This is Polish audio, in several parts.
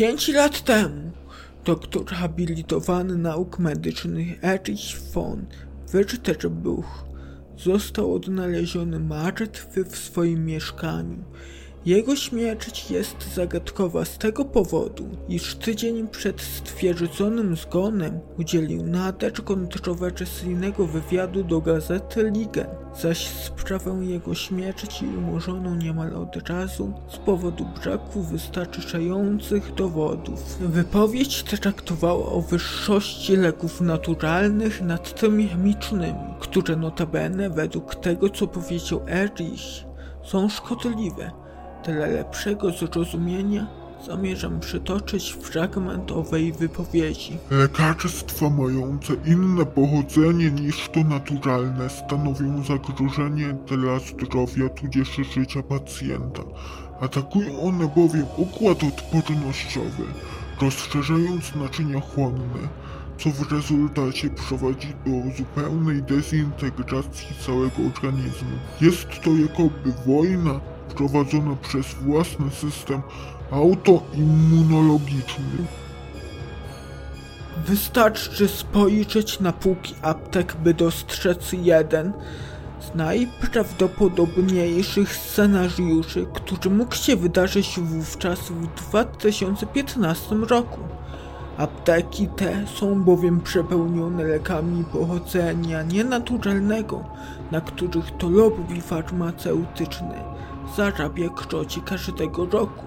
Pięć lat temu doktor habilitowany nauk medycznych Erich von Wierterbuch został odnaleziony martwy w swoim mieszkaniu. Jego śmierć jest zagadkowa z tego powodu, iż tydzień przed stwierdzonym zgonem udzielił nader kontrowersyjnego wywiadu do gazety Ligen, zaś sprawę jego śmierci umorzono niemal od razu z powodu braku wystarczających dowodów. Wypowiedź traktowała o wyższości leków naturalnych nad tymi chemicznymi, które notabene według tego co powiedział Erich są szkodliwe. Dla lepszego zrozumienia zamierzam przytoczyć fragment owej wypowiedzi. Lekarstwa mające inne pochodzenie niż to naturalne stanowią zagrożenie dla zdrowia tudzież życia pacjenta. Atakują one bowiem układ odpornościowy, rozszerzając naczynia chłonne, co w rezultacie prowadzi do zupełnej dezintegracji całego organizmu. Jest to jakoby wojna prowadzona przez własny system autoimmunologiczny. Wystarczy spojrzeć na półki aptek, by dostrzec jeden z najprawdopodobniejszych scenariuszy, który mógł się wydarzyć wówczas w 2015 roku. Apteki te są bowiem przepełnione lekami pochodzenia nienaturalnego, na których to lobby farmaceutyczny zarabia kroci każdego roku.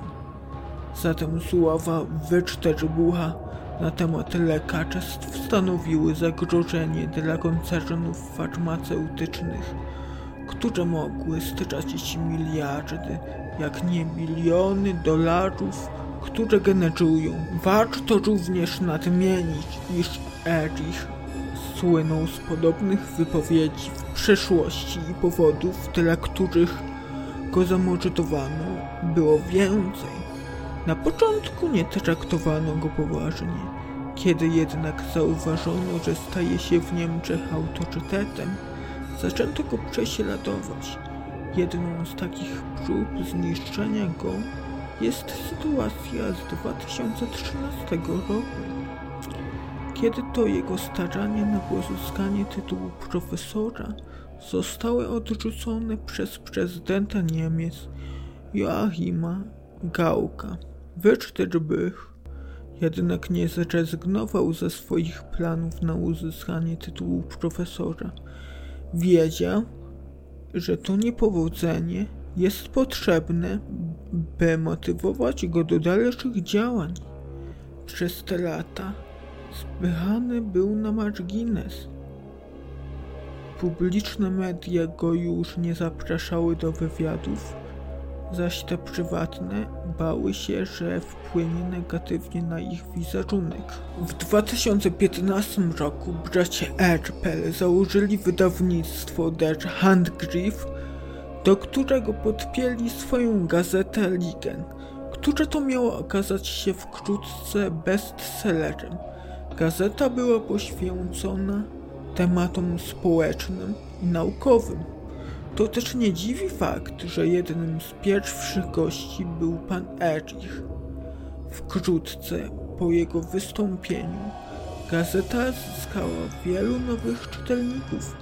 Zatem słowa Wyczterbucha na temat lekarstw stanowiły zagrożenie dla koncernów farmaceutycznych, które mogły stracić miliardy, jak nie biliony dolarów, które generują. Warto również nadmienić, iż Erich słynął z podobnych wypowiedzi w przeszłości i powodów, dla których go zamordowano, było więcej. Na początku nie traktowano go poważnie. Kiedy jednak zauważono, że staje się w Niemczech autorytetem, zaczęto go prześladować. Jedną z takich prób zniszczenia go jest sytuacja z 2013 roku, kiedy to jego starania na pozyskanie tytułu profesora zostały odrzucone przez prezydenta Niemiec Joachima Gauka. Wyczterbych jednak nie zrezygnował ze swoich planów na uzyskanie tytułu profesora. Wiedział, że to niepowodzenie jest potrzebne, by motywować go do dalszych działań. Przez te lata spychany był na margines. Publiczne media go już nie zapraszały do wywiadów, zaś te prywatne bały się, że wpłynie negatywnie na ich wizerunek. W 2015 roku bracia Erpel założyli wydawnictwo Der Handgriff, do którego podpięli swoją gazetę Ligen, która to miała okazać się wkrótce bestsellerem. Gazeta była poświęcona tematom społecznym i naukowym. To też nie dziwi fakt, że jednym z pierwszych gości był pan Erich. Wkrótce po jego wystąpieniu gazeta zyskała wielu nowych czytelników,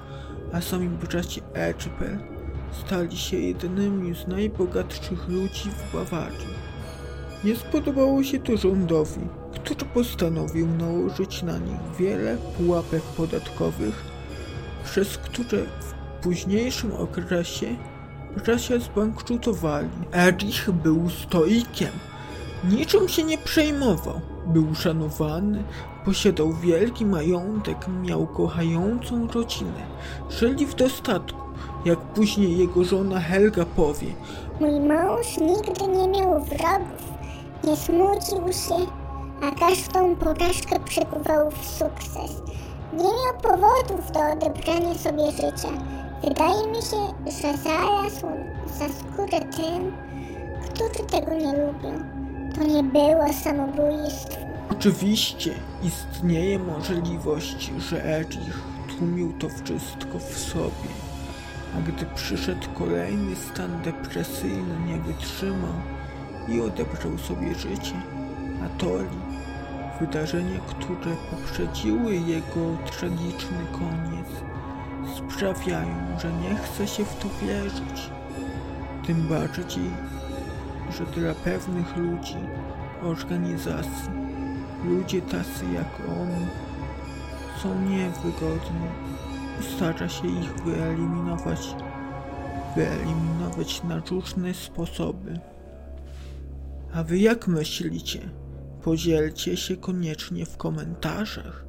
a sami bracia Erpel stali się jednymi z najbogatszych ludzi w Bawarii. Nie spodobało się to rządowi, który postanowił nałożyć na nich wiele pułapek podatkowych, przez które w późniejszym okresie bracia zbankrutowali. Erich był stoikiem, niczym się nie przejmował. Był szanowany, posiadał wielki majątek, miał kochającą rodzinę. Żyli w dostatku, jak później jego żona Helga powie. Mój mąż nigdy nie miał wrogów, nie smucił się, a każdą porażkę przekuwał w sukces. Nie miał powodów do odebrania sobie życia. Wydaje mi się, że zarazł za skórę tym, którzy tego nie lubią. To nie było samobójstwo. Oczywiście istnieje możliwość, że Erich tłumił to wszystko w sobie, a gdy przyszedł kolejny stan depresyjny, nie wytrzymał i odebrał sobie życie. Atori. Wydarzenia, które poprzedziły jego tragiczny koniec, sprawiają, że nie chce się w to wierzyć. Tym bardziej, że dla pewnych ludzi, organizacji, ludzie tacy jak on są niewygodni. Stara się ich wyeliminować, wyeliminować na różne sposoby. A wy jak myślicie? Podzielcie się koniecznie w komentarzach.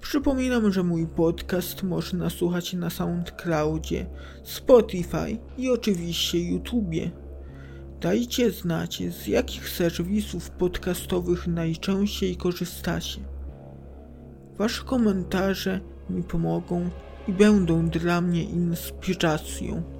Przypominam, że mój podcast można słuchać na SoundCloudzie, Spotify i oczywiście YouTubie. Dajcie znać, z jakich serwisów podcastowych najczęściej korzystacie. Wasze komentarze mi pomogą i będą dla mnie inspiracją.